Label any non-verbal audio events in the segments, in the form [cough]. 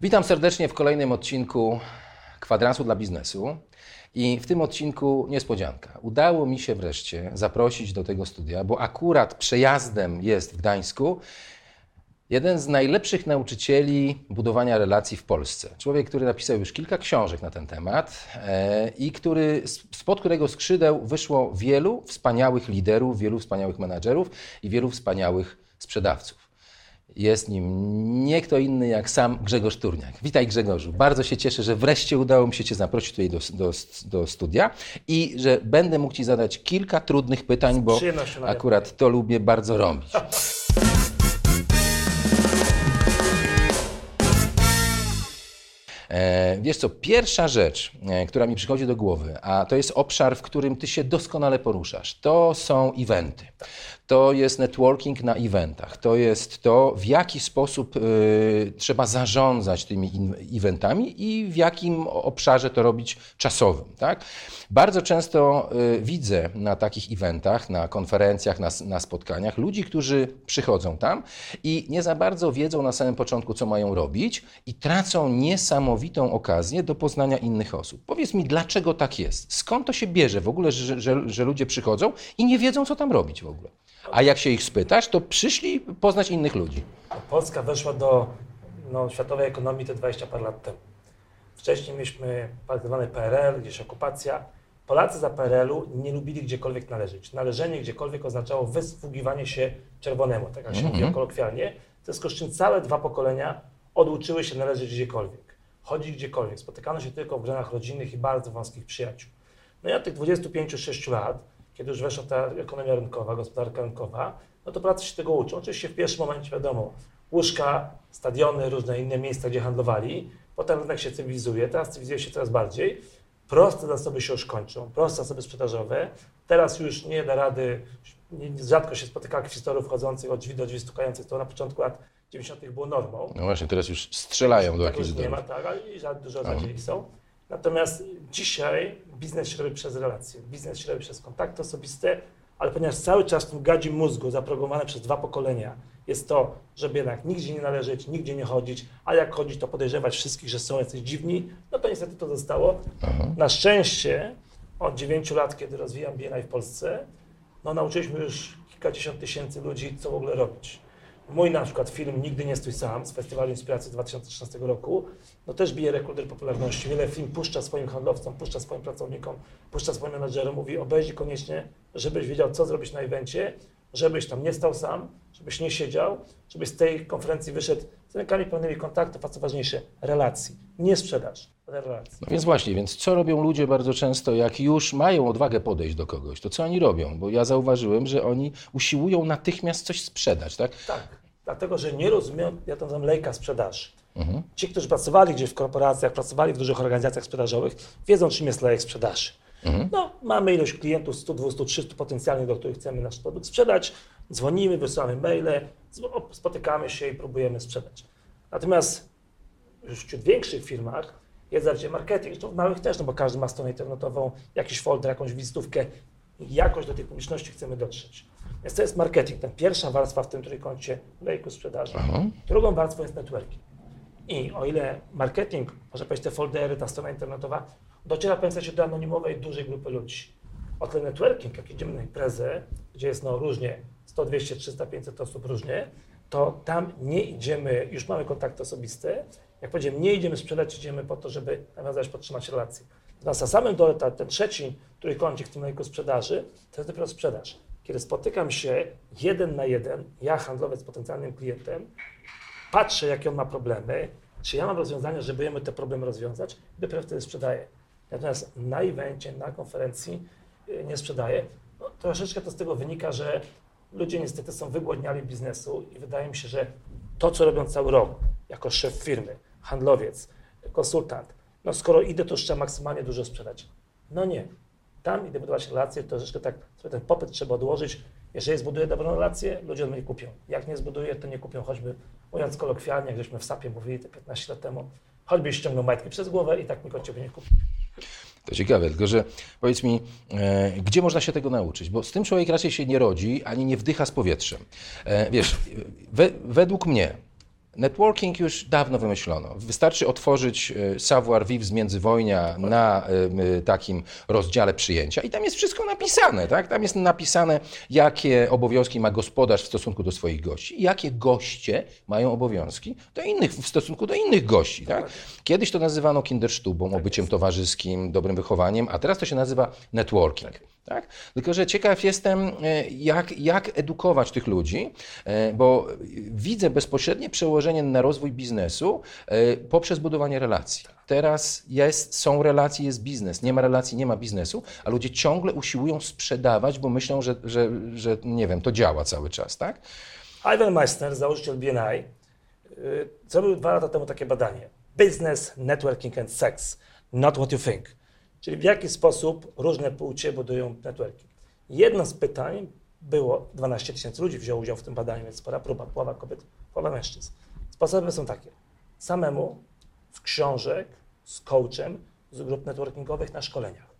Witam serdecznie w kolejnym odcinku Kwadransu dla biznesu. I w tym odcinku niespodzianka. Udało mi się wreszcie zaprosić do tego studia, bo akurat przejazdem jest w Gdańsku jeden z najlepszych nauczycieli budowania relacji w Polsce. Człowiek, który napisał już kilka książek na ten temat e, i który, spod którego skrzydeł wyszło wielu wspaniałych liderów, wielu wspaniałych menadżerów i wielu wspaniałych sprzedawców. Jest nim nie kto inny jak sam Grzegorz Turniak. Witaj Grzegorzu. Bardzo się cieszę, że wreszcie udało mi się Cię zaprosić tutaj do, do, do studia i że będę mógł Ci zadać kilka trudnych pytań, bo akurat to lubię bardzo robić. E, wiesz co, pierwsza rzecz, e, która mi przychodzi do głowy, a to jest obszar, w którym ty się doskonale poruszasz, to są eventy. To jest networking na eventach. To jest to, w jaki sposób y, trzeba zarządzać tymi eventami i w jakim obszarze to robić czasowym. Tak? Bardzo często y, widzę na takich eventach, na konferencjach, na, na spotkaniach ludzi, którzy przychodzą tam i nie za bardzo wiedzą na samym początku, co mają robić i tracą niesamowitą okazję do poznania innych osób. Powiedz mi, dlaczego tak jest? Skąd to się bierze w ogóle, że, że, że ludzie przychodzą i nie wiedzą, co tam robić w ogóle? A jak się ich spytasz, to przyszli poznać innych ludzi. Polska weszła do no, światowej ekonomii te 20 par lat temu. Wcześniej mieliśmy tak zwany PRL, gdzieś okupacja. Polacy za PRL-u nie lubili gdziekolwiek należeć. Należenie gdziekolwiek oznaczało wysługiwanie się czerwonemu, tak jak się mm -hmm. mówi kolokwialnie. W związku z czym całe dwa pokolenia oduczyły się należeć gdziekolwiek. Chodzić gdziekolwiek. Spotykano się tylko w gronach rodzinnych i bardzo wąskich przyjaciół. No i od tych 25-6 lat kiedy już weszła ta ekonomia rynkowa, gospodarka rynkowa, no to Polacy się tego uczą. Oczywiście w pierwszym momencie wiadomo, łóżka, stadiony, różne inne miejsca, gdzie handlowali. Potem rynek się cywilizuje, teraz cywilizuje się coraz bardziej. Proste zasoby się już kończą, proste zasoby sprzedażowe. Teraz już nie da rady, rzadko się spotyka akwistorów wchodzących od drzwi do drzwi stukających, to na początku lat 90. było normą. No właśnie, teraz już strzelają do jakichś nie ma, tak, ale dużo rzadziej są. Natomiast dzisiaj biznes się robi przez relacje, biznes się robi przez kontakty osobiste, ale ponieważ cały czas w tym gadzie mózgu zaprogramowane przez dwa pokolenia jest to, żeby jednak nigdzie nie należeć, nigdzie nie chodzić, a jak chodzić, to podejrzewać wszystkich, że są jacyś dziwni, no to niestety to zostało. Aha. Na szczęście od 9 lat, kiedy rozwijam BNI w Polsce, no nauczyliśmy już kilkadziesiąt tysięcy ludzi, co w ogóle robić. Mój na przykład film Nigdy nie stój sam z Festiwalu Inspiracji 2013 roku, no też bije rekorder popularności. Wiele film puszcza swoim handlowcom, puszcza swoim pracownikom, puszcza swoim menadżerom, mówi obejrzyj koniecznie, żebyś wiedział, co zrobić na evencie, żebyś tam nie stał sam, żebyś nie siedział, żebyś z tej konferencji wyszedł z rękami pełnymi kontaktów, a co ważniejsze, relacji. Nie sprzedaż, relacji. No więc właśnie, więc co robią ludzie bardzo często, jak już mają odwagę podejść do kogoś, to co oni robią? Bo ja zauważyłem, że oni usiłują natychmiast coś sprzedać, tak? Tak, dlatego, że nie rozumieją, ja to nazywam lejka sprzedaży. Mhm. Ci, którzy pracowali gdzieś w korporacjach, pracowali w dużych organizacjach sprzedażowych, wiedzą, czym jest lejek sprzedaży. Mhm. No, mamy ilość klientów 100, 200, 300 potencjalnych, do których chcemy nasz produkt sprzedać. Dzwonimy, wysyłamy maile, spotykamy się i próbujemy sprzedać. Natomiast w większych firmach jest zasadzie marketing, to w małych też, no bo każdy ma stronę internetową, jakiś folder, jakąś wizytówkę. Jakoś do tej publiczności chcemy dotrzeć. Więc to jest marketing, ten pierwsza warstwa w tym trójkącie lejku sprzedaży. Aha. Drugą warstwą jest networking. I o ile marketing, może powiedzieć te foldery, ta strona internetowa, dociera w sensie do anonimowej, dużej grupy ludzi. O tyle networking, jak idziemy na imprezę, gdzie jest no różnie 100, 200, 300, 500 osób różnie, to tam nie idziemy, już mamy kontakty osobiste. Jak powiedziałem, nie idziemy sprzedać, idziemy po to, żeby nawiązać, podtrzymać relacje. Natomiast na samym dole ta, ten trzeci trójkącik w tym rynku sprzedaży, to jest dopiero sprzedaż. Kiedy spotykam się jeden na jeden, ja handlowiec z potencjalnym klientem, patrzę, jakie on ma problemy, czy ja mam rozwiązania, żeby jemu te problemy rozwiązać dopiero wtedy sprzedaję. Natomiast na evencie, na konferencji y, nie sprzedaję. No, troszeczkę to z tego wynika, że ludzie niestety są wygłodniali biznesu i wydaje mi się, że to, co robią cały rok, jako szef firmy, handlowiec, konsultant, no skoro idę, to trzeba maksymalnie dużo sprzedać. No nie. Tam idę budować relacje, to troszeczkę tak, ten popyt trzeba odłożyć. Jeżeli zbuduję dobrą relację, ludzie od mnie kupią. Jak nie zbuduję, to nie kupią, choćby mówiąc kolokwialnie, jak żeśmy w SAP-ie mówili te 15 lat temu, choćby ściągnął majtki przez głowę i tak od Ciebie nie kupi. To ciekawe, tylko że powiedz mi, e, gdzie można się tego nauczyć? Bo z tym człowiek raczej się nie rodzi, ani nie wdycha z powietrzem. E, wiesz, we, według mnie Networking już dawno wymyślono. Wystarczy otworzyć e, savoir vivre z międzywojnia na e, takim rozdziale przyjęcia i tam jest wszystko napisane. Tak? Tam jest napisane, jakie obowiązki ma gospodarz w stosunku do swoich gości i jakie goście mają obowiązki do innych, w stosunku do innych gości. Tak? Kiedyś to nazywano kindersztubą, obyciem towarzyskim, dobrym wychowaniem, a teraz to się nazywa networking. Tak? Tylko, że ciekaw jestem, e, jak, jak edukować tych ludzi, e, bo widzę bezpośrednie przełożenie na rozwój biznesu e, poprzez budowanie relacji. Teraz jest, są relacje, jest biznes. Nie ma relacji, nie ma biznesu, a ludzie ciągle usiłują sprzedawać, bo myślą, że, że, że nie wiem, to działa cały czas, tak? Ivan Meissner, założyciel BNI, zrobił dwa lata temu takie badanie. Business, networking and sex. Not what you think. Czyli w jaki sposób różne płcie budują networking. Jedno z pytań było, 12 tysięcy ludzi wzięło udział w tym badaniu, więc spora próba, połowa kobiet, połowa mężczyzn. Sposoby są takie. Samemu, z książek, z coachem, z grup networkingowych na szkoleniach.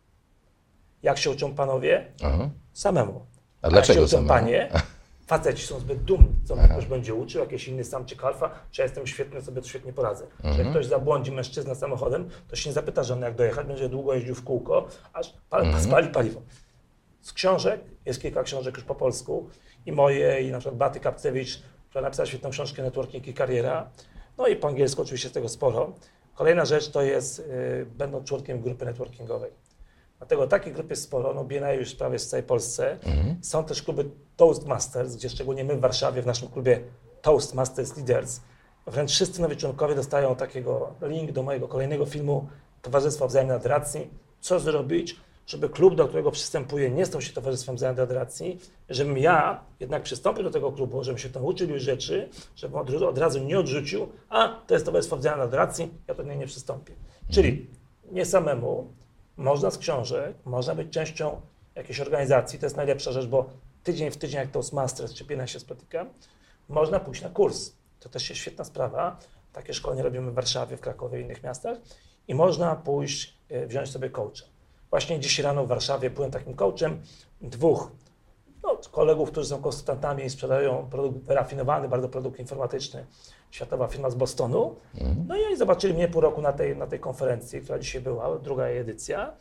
Jak się uczą panowie? Aha. Samemu. A, A dlaczego jak się uczą panie? [laughs] faceci są zbyt dumni, co mnie ktoś będzie uczył, jakiś inny sam cię kalfa, czy ja jestem świetny, sobie to świetnie poradzę. Mhm. Jak ktoś zabłądzi mężczyzna samochodem, to się nie zapyta żony, jak dojechać, będzie długo jeździł w kółko, aż pal, mhm. spali paliwo. Z książek, jest kilka książek już po polsku, i moje, i na przykład Baty Kapcewicz, która napisała świetną książkę Networking i Kariera, no i po angielsku oczywiście tego sporo. Kolejna rzecz to jest, yy, będąc członkiem grupy networkingowej Dlatego takich grup jest sporo, no BNI już prawie w całej Polsce. Mhm. Są też kluby Toastmasters, gdzie szczególnie my w Warszawie, w naszym klubie Toastmasters Leaders, wręcz wszyscy nowi członkowie dostają takiego link do mojego kolejnego filmu Towarzystwa Wzajemnej Adoracji. Co zrobić, żeby klub, do którego przystępuję, nie stał się Towarzystwem Wzajemnej Adoracji, żebym ja jednak przystąpił do tego klubu, żebym się nauczył już rzeczy, żebym od, od razu nie odrzucił, a to jest Towarzystwo Wzajemnej Adoracji, ja do niej nie przystąpię. Mhm. Czyli nie samemu, można z książek, można być częścią jakiejś organizacji, to jest najlepsza rzecz, bo tydzień w tydzień, jak Toastmasters czy Piena się spotyka, można pójść na kurs. To też jest świetna sprawa. Takie szkolenie robimy w Warszawie, w Krakowie i innych miastach. I można pójść, e, wziąć sobie coacha. Właśnie dziś rano w Warszawie byłem takim coachem dwóch no, kolegów, którzy są konsultantami i sprzedają produkt wyrafinowany, bardzo produkt informatyczny światowa firma z Bostonu. Mhm. No i oni zobaczyli mnie pół roku na tej, na tej konferencji, która dzisiaj była, druga edycja.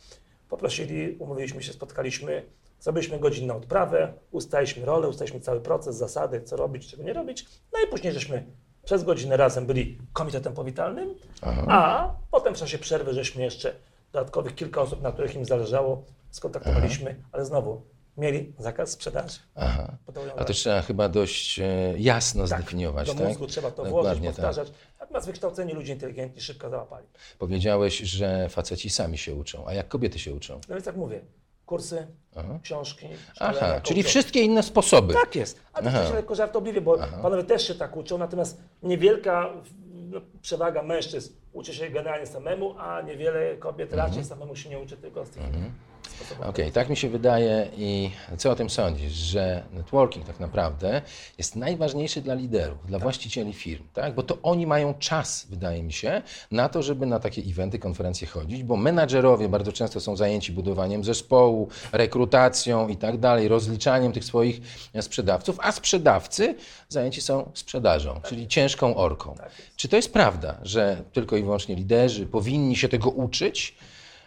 Poprosili, umówiliśmy się, spotkaliśmy, zrobiliśmy godzinną odprawę, ustaliśmy rolę, ustaliśmy cały proces, zasady, co robić, czego nie robić. No i później żeśmy przez godzinę razem byli komitetem powitalnym, Aha. a potem w czasie przerwy żeśmy jeszcze dodatkowych kilka osób, na których im zależało, skontaktowaliśmy, Aha. ale znowu mieli zakaz sprzedaży. Aha. A to trzeba chyba dość e, jasno tak, zdefiniować, do tak? mózgu trzeba to Dokładnie włożyć, tak. powtarzać. Tak. Natomiast wykształceni ludzie inteligentni szybko załapali. Powiedziałeś, że faceci sami się uczą, a jak kobiety się uczą? No więc tak mówię, kursy, Aha. książki. Aha, czyli wszystkie inne sposoby. Tak jest. A to jest lekko żartobliwie, bo Aha. panowie też się tak uczą, natomiast niewielka no, przewaga mężczyzn uczy się generalnie samemu, a niewiele kobiet mhm. raczej samemu się nie uczy, tylko z tych mhm. Okej, okay, tak mi się wydaje i co o tym sądzisz, że networking tak naprawdę jest najważniejszy dla liderów, dla tak. właścicieli firm, tak? bo to oni mają czas, wydaje mi się, na to, żeby na takie eventy, konferencje chodzić, bo menadżerowie bardzo często są zajęci budowaniem zespołu, rekrutacją i tak dalej, rozliczaniem tych swoich sprzedawców, a sprzedawcy zajęci są sprzedażą, tak czyli ciężką orką. Tak Czy to jest prawda, że tylko i wyłącznie liderzy powinni się tego uczyć,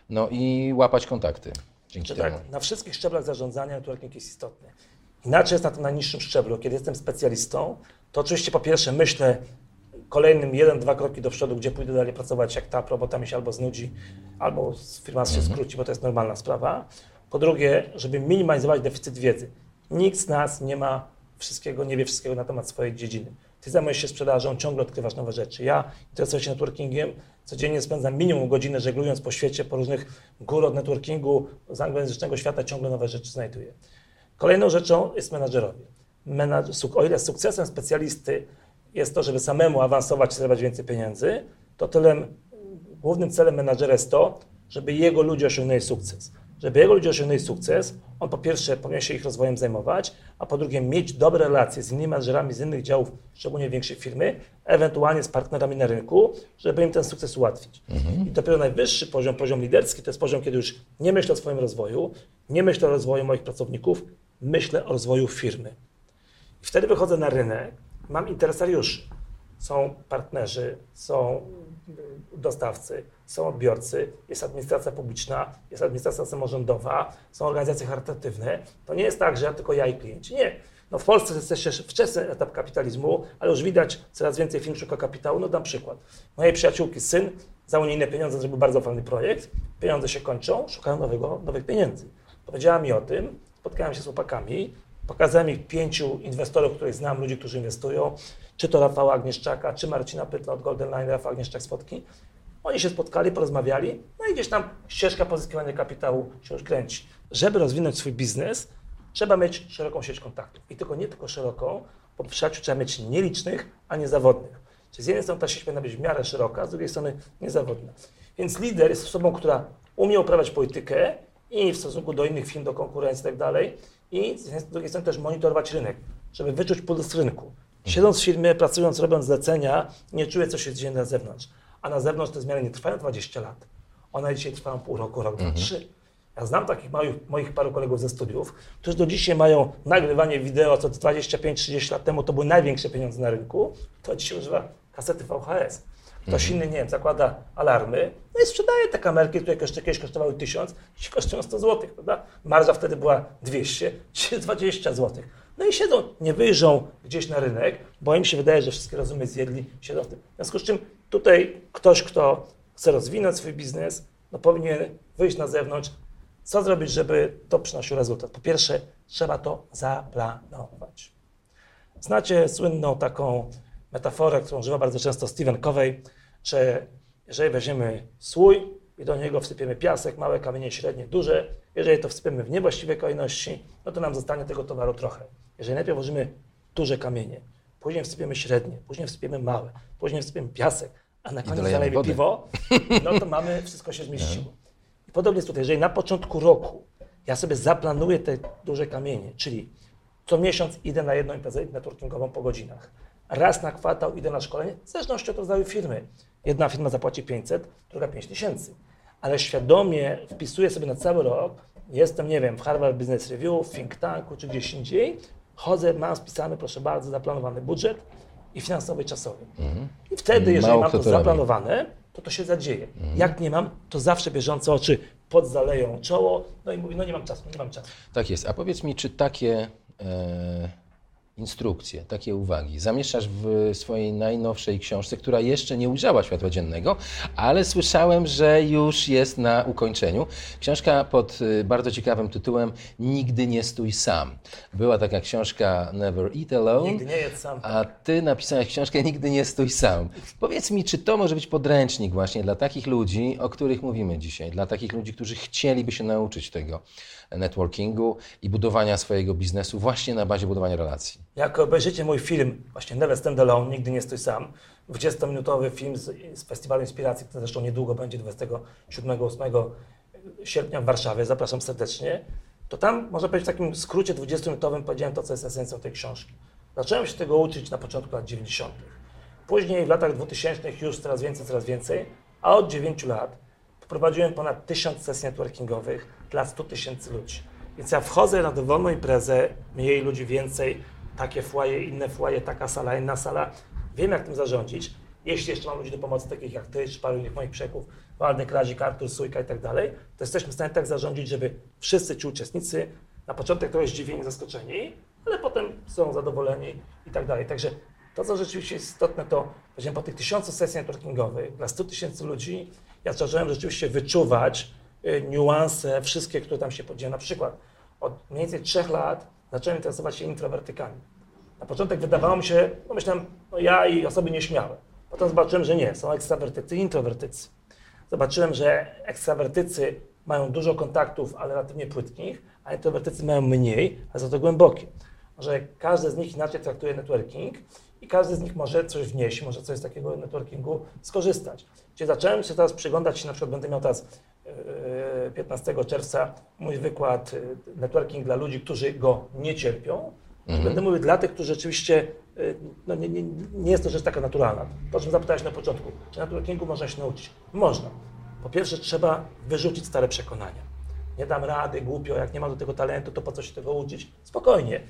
no i łapać kontakty? Dzięki temu. Tak, na wszystkich szczeblach zarządzania networking jest istotny. Inaczej jest na tym najniższym szczeblu. Kiedy jestem specjalistą, to oczywiście po pierwsze myślę kolejnym jeden, dwa kroki do przodu, gdzie pójdę dalej pracować, jak ta robota mi się albo znudzi, albo firma się mhm. skróci, bo to jest normalna sprawa. Po drugie, żeby minimalizować deficyt wiedzy. Nikt z nas nie ma wszystkiego, nie wie wszystkiego na temat swojej dziedziny. Ty zajmujesz się sprzedażą, ciągle odkrywasz nowe rzeczy. Ja interesuję się networkingiem, codziennie spędzam minimum godziny żeglując po świecie, po różnych gór od networkingu, z anglojęzycznego świata ciągle nowe rzeczy znajduję. Kolejną rzeczą jest menadżerowie. Menadż, o ile sukcesem specjalisty jest to, żeby samemu awansować i zarabiać więcej pieniędzy, to tyle głównym celem menadżera jest to, żeby jego ludzie osiągnęli sukces. Żeby jego ludzie osiągnęli sukces, on po pierwsze powinien się ich rozwojem zajmować, a po drugie mieć dobre relacje z innymi menedżerami z innych działów, szczególnie większej firmy, ewentualnie z partnerami na rynku, żeby im ten sukces ułatwić. Mhm. I dopiero najwyższy poziom, poziom liderski, to jest poziom, kiedy już nie myślę o swoim rozwoju, nie myślę o rozwoju moich pracowników, myślę o rozwoju firmy. I wtedy wychodzę na rynek, mam interesariuszy. są partnerzy, są dostawcy, są odbiorcy, jest administracja publiczna, jest administracja samorządowa, są organizacje charytatywne. To nie jest tak, że ja tylko ja i klienci. Nie. No w Polsce jest jeszcze wczesny etap kapitalizmu, ale już widać coraz więcej firm szuka kapitału. No dam przykład. Mojej przyjaciółki syn za unijne pieniądze zrobił bardzo fajny projekt. Pieniądze się kończą, szukają nowego, nowych pieniędzy. Powiedziała mi o tym, spotkałem się z chłopakami, pokazałem ich pięciu inwestorów, których znam, ludzi, którzy inwestują, czy to Rafała Agnieszczaka, czy Marcina Pytla od Golden Line, Rafał Agnieszczak z Fotki. Oni się spotkali, porozmawiali, no i gdzieś tam ścieżka pozyskiwania kapitału się już kręci. Żeby rozwinąć swój biznes, trzeba mieć szeroką sieć kontaktów. I tylko nie tylko szeroką, bo przyjaciół trzeba mieć nielicznych, a nie zawodnych. Czyli z jednej strony ta sieć powinna być w miarę szeroka, z drugiej strony niezawodna. Więc lider jest osobą, która umie uprawiać politykę i w stosunku do innych firm, do konkurencji i tak dalej, i z drugiej strony też monitorować rynek, żeby wyczuć puls rynku. Siedząc w firmie, pracując, robiąc zlecenia, nie czuję, co się dzieje na zewnątrz. A na zewnątrz te zmiany nie trwają 20 lat. One dzisiaj trwają pół roku, rok, dwa, mhm. trzy. Ja znam takich moich, moich paru kolegów ze studiów, którzy do dzisiaj mają nagrywanie wideo, co 25-30 lat temu to były największe pieniądze na rynku, to dzisiaj używa kasety VHS. Ktoś mhm. inny, nie wiem, zakłada alarmy, no i sprzedaje te kamerki, które jeszcze kiedyś kosztowały 1000, dzisiaj kosztują 100 zł, prawda? Marża wtedy była 200, [laughs] dzisiaj 20 zł. No i siedzą, nie wyjrzą gdzieś na rynek, bo im się wydaje, że wszystkie rozumy zjedli, siedzą w tym. W związku z czym tutaj ktoś, kto chce rozwinąć swój biznes, no powinien wyjść na zewnątrz. Co zrobić, żeby to przynosiło rezultat? Po pierwsze, trzeba to zaplanować. Znacie słynną taką metaforę, którą używa bardzo często Stephen Covey, że jeżeli weźmiemy słój i do niego wsypiemy piasek, małe kamienie, średnie, duże, jeżeli to wsypiemy w niewłaściwej kolejności, no to nam zostanie tego towaru trochę. Jeżeli najpierw włożymy duże kamienie, później wsypiemy średnie, później wsypiemy małe, później wsypiemy piasek, a na koniec zalejemy piwo, no to mamy, wszystko się zmieściło. I podobnie jest tutaj, jeżeli na początku roku ja sobie zaplanuję te duże kamienie, czyli co miesiąc idę na jedną imprezę networkingową po godzinach, raz na kwartał idę na szkolenie, w zależności od rodzaju firmy. Jedna firma zapłaci 500, druga 5000. Ale świadomie wpisuję sobie na cały rok, jestem, nie wiem, w Harvard Business Review, w think tanku czy gdzieś indziej, chodzę, mam spisany, proszę bardzo, zaplanowany budżet i finansowy, i czasowy. Mhm. I wtedy, jeżeli Mało mam to, zaplanowane, to to się zadzieje. Mhm. Jak nie mam, to zawsze bieżące oczy podzaleją czoło, no i mówię, no nie mam czasu, nie mam czasu. Tak jest. A powiedz mi, czy takie... E instrukcje, takie uwagi zamieszczasz w swojej najnowszej książce, która jeszcze nie ujrzała światła dziennego, ale słyszałem, że już jest na ukończeniu. Książka pod y, bardzo ciekawym tytułem Nigdy nie stój sam. Była taka książka Never Eat Alone. Nigdy nie jedz sam. A ty napisałeś książkę Nigdy nie stój sam. Powiedz mi, czy to może być podręcznik właśnie dla takich ludzi, o których mówimy dzisiaj, dla takich ludzi, którzy chcieliby się nauczyć tego networkingu i budowania swojego biznesu właśnie na bazie budowania relacji. Jak obejrzycie mój film, właśnie Never Stand Alone, Nigdy nie stój sam, 20-minutowy film z, z Festiwalu Inspiracji, który zresztą niedługo będzie 27-8 sierpnia w Warszawie, zapraszam serdecznie, to tam, można powiedzieć w takim skrócie 20-minutowym powiedziałem to, co jest esencją tej książki. Zacząłem się tego uczyć na początku lat 90. Później w latach 2000 już coraz więcej, coraz więcej, a od 9 lat Prowadziłem ponad 1000 sesji networkingowych dla 100 tysięcy ludzi. Więc ja wchodzę na dowolną imprezę, mniej ludzi, więcej, takie fłaje, inne fłaje, taka sala, inna sala. Wiem, jak tym zarządzić. Jeśli jeszcze mam ludzi do pomocy, takich jak ty, czy paru innych moich przeków, Waldek, Razik, Artur, Sujka i tak dalej, to jesteśmy w stanie tak zarządzić, żeby wszyscy ci uczestnicy na początek trochę zdziwieni, zaskoczeni, ale potem są zadowoleni i tak dalej. Także to, co rzeczywiście jest istotne, to powiedziałem, po tych tysiącu sesji networkingowych dla 100 tysięcy ludzi ja zacząłem rzeczywiście wyczuwać y, niuanse, wszystkie, które tam się podzieją. Na przykład od mniej więcej trzech lat zacząłem interesować się introwertykami. Na początek wydawało mi się, no myślałem, no ja i osoby nieśmiałe. Potem zobaczyłem, że nie, są ekstrawertycy i introwertycy. Zobaczyłem, że ekstrawertycy mają dużo kontaktów, ale relatywnie płytkich, a introwertycy mają mniej, ale za to głębokie. Że każdy z nich inaczej traktuje networking i każdy z nich może coś wnieść, może coś z takiego networkingu skorzystać. Czyli zacząłem się teraz przyglądać na przykład będę miał teraz 15 e, czerwca mój wykład e, networking dla ludzi, którzy go nie cierpią. Mhm. Będę mówił dla tych, którzy rzeczywiście, e, no nie, nie, nie jest to rzecz taka naturalna. To, o czym zapytałeś na początku, czy networkingu można się nauczyć? Można. Po pierwsze trzeba wyrzucić stare przekonania. Nie dam rady, głupio, jak nie ma do tego talentu, to po co się tego uczyć? Spokojnie.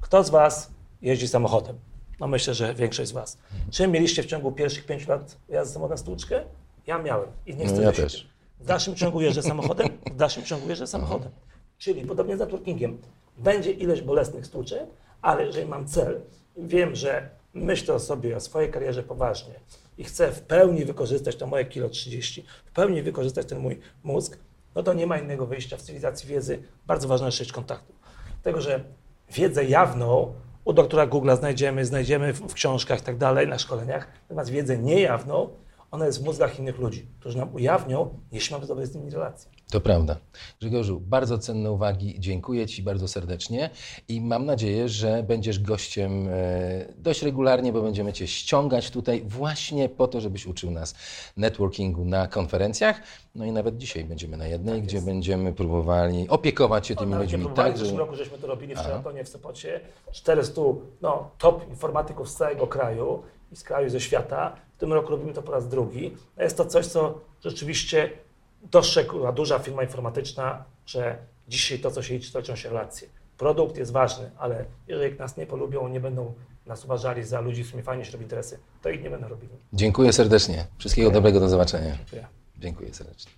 Kto z Was jeździ samochodem? No myślę, że większość z Was. Czy mieliście w ciągu pierwszych pięciu lat jazdy samochodem stłuczkę? Ja miałem i nie chcę No ja też. tym. W dalszym ciągu jeżdżę samochodem, w dalszym ciągu jeżdżę samochodem. Czyli podobnie z networkingiem. Będzie ileś bolesnych stłuczek, ale jeżeli mam cel, wiem, że myślę o sobie, o swojej karierze poważnie i chcę w pełni wykorzystać to moje kilo 30, w pełni wykorzystać ten mój mózg, no to nie ma innego wyjścia w cywilizacji wiedzy. Bardzo ważna jest sieć kontaktu. Tego, że wiedzę jawną u doktora Google'a znajdziemy, znajdziemy w, w książkach i tak dalej, na szkoleniach, natomiast wiedzę niejawną, ona jest w mózgach innych ludzi, którzy nam ujawnią, jeśli mamy dobre z nimi relacje. To prawda. Grzegorzu, bardzo cenne uwagi. Dziękuję Ci bardzo serdecznie i mam nadzieję, że będziesz gościem e, dość regularnie, bo będziemy Cię ściągać tutaj właśnie po to, żebyś uczył nas networkingu na konferencjach. No i nawet dzisiaj będziemy na jednej, gdzie będziemy próbowali opiekować się tymi Nawet nie ludźmi tak, w zeszłym roku żeśmy to robili w Szaratonie w Sopocie. 400 no, top informatyków z całego kraju i z kraju, ze świata. W tym roku robimy to po raz drugi. Jest to coś, co rzeczywiście dostrzegła duża firma informatyczna, że dzisiaj to, co się liczy, to liczą się relacje. Produkt jest ważny, ale jeżeli nas nie polubią, nie będą nas uważali za ludzi, z którymi fajnie się robi interesy, to ich nie będą robili. Dziękuję serdecznie. Wszystkiego dobrego, do zobaczenia. Dziękuję. Dziękuję serdecznie.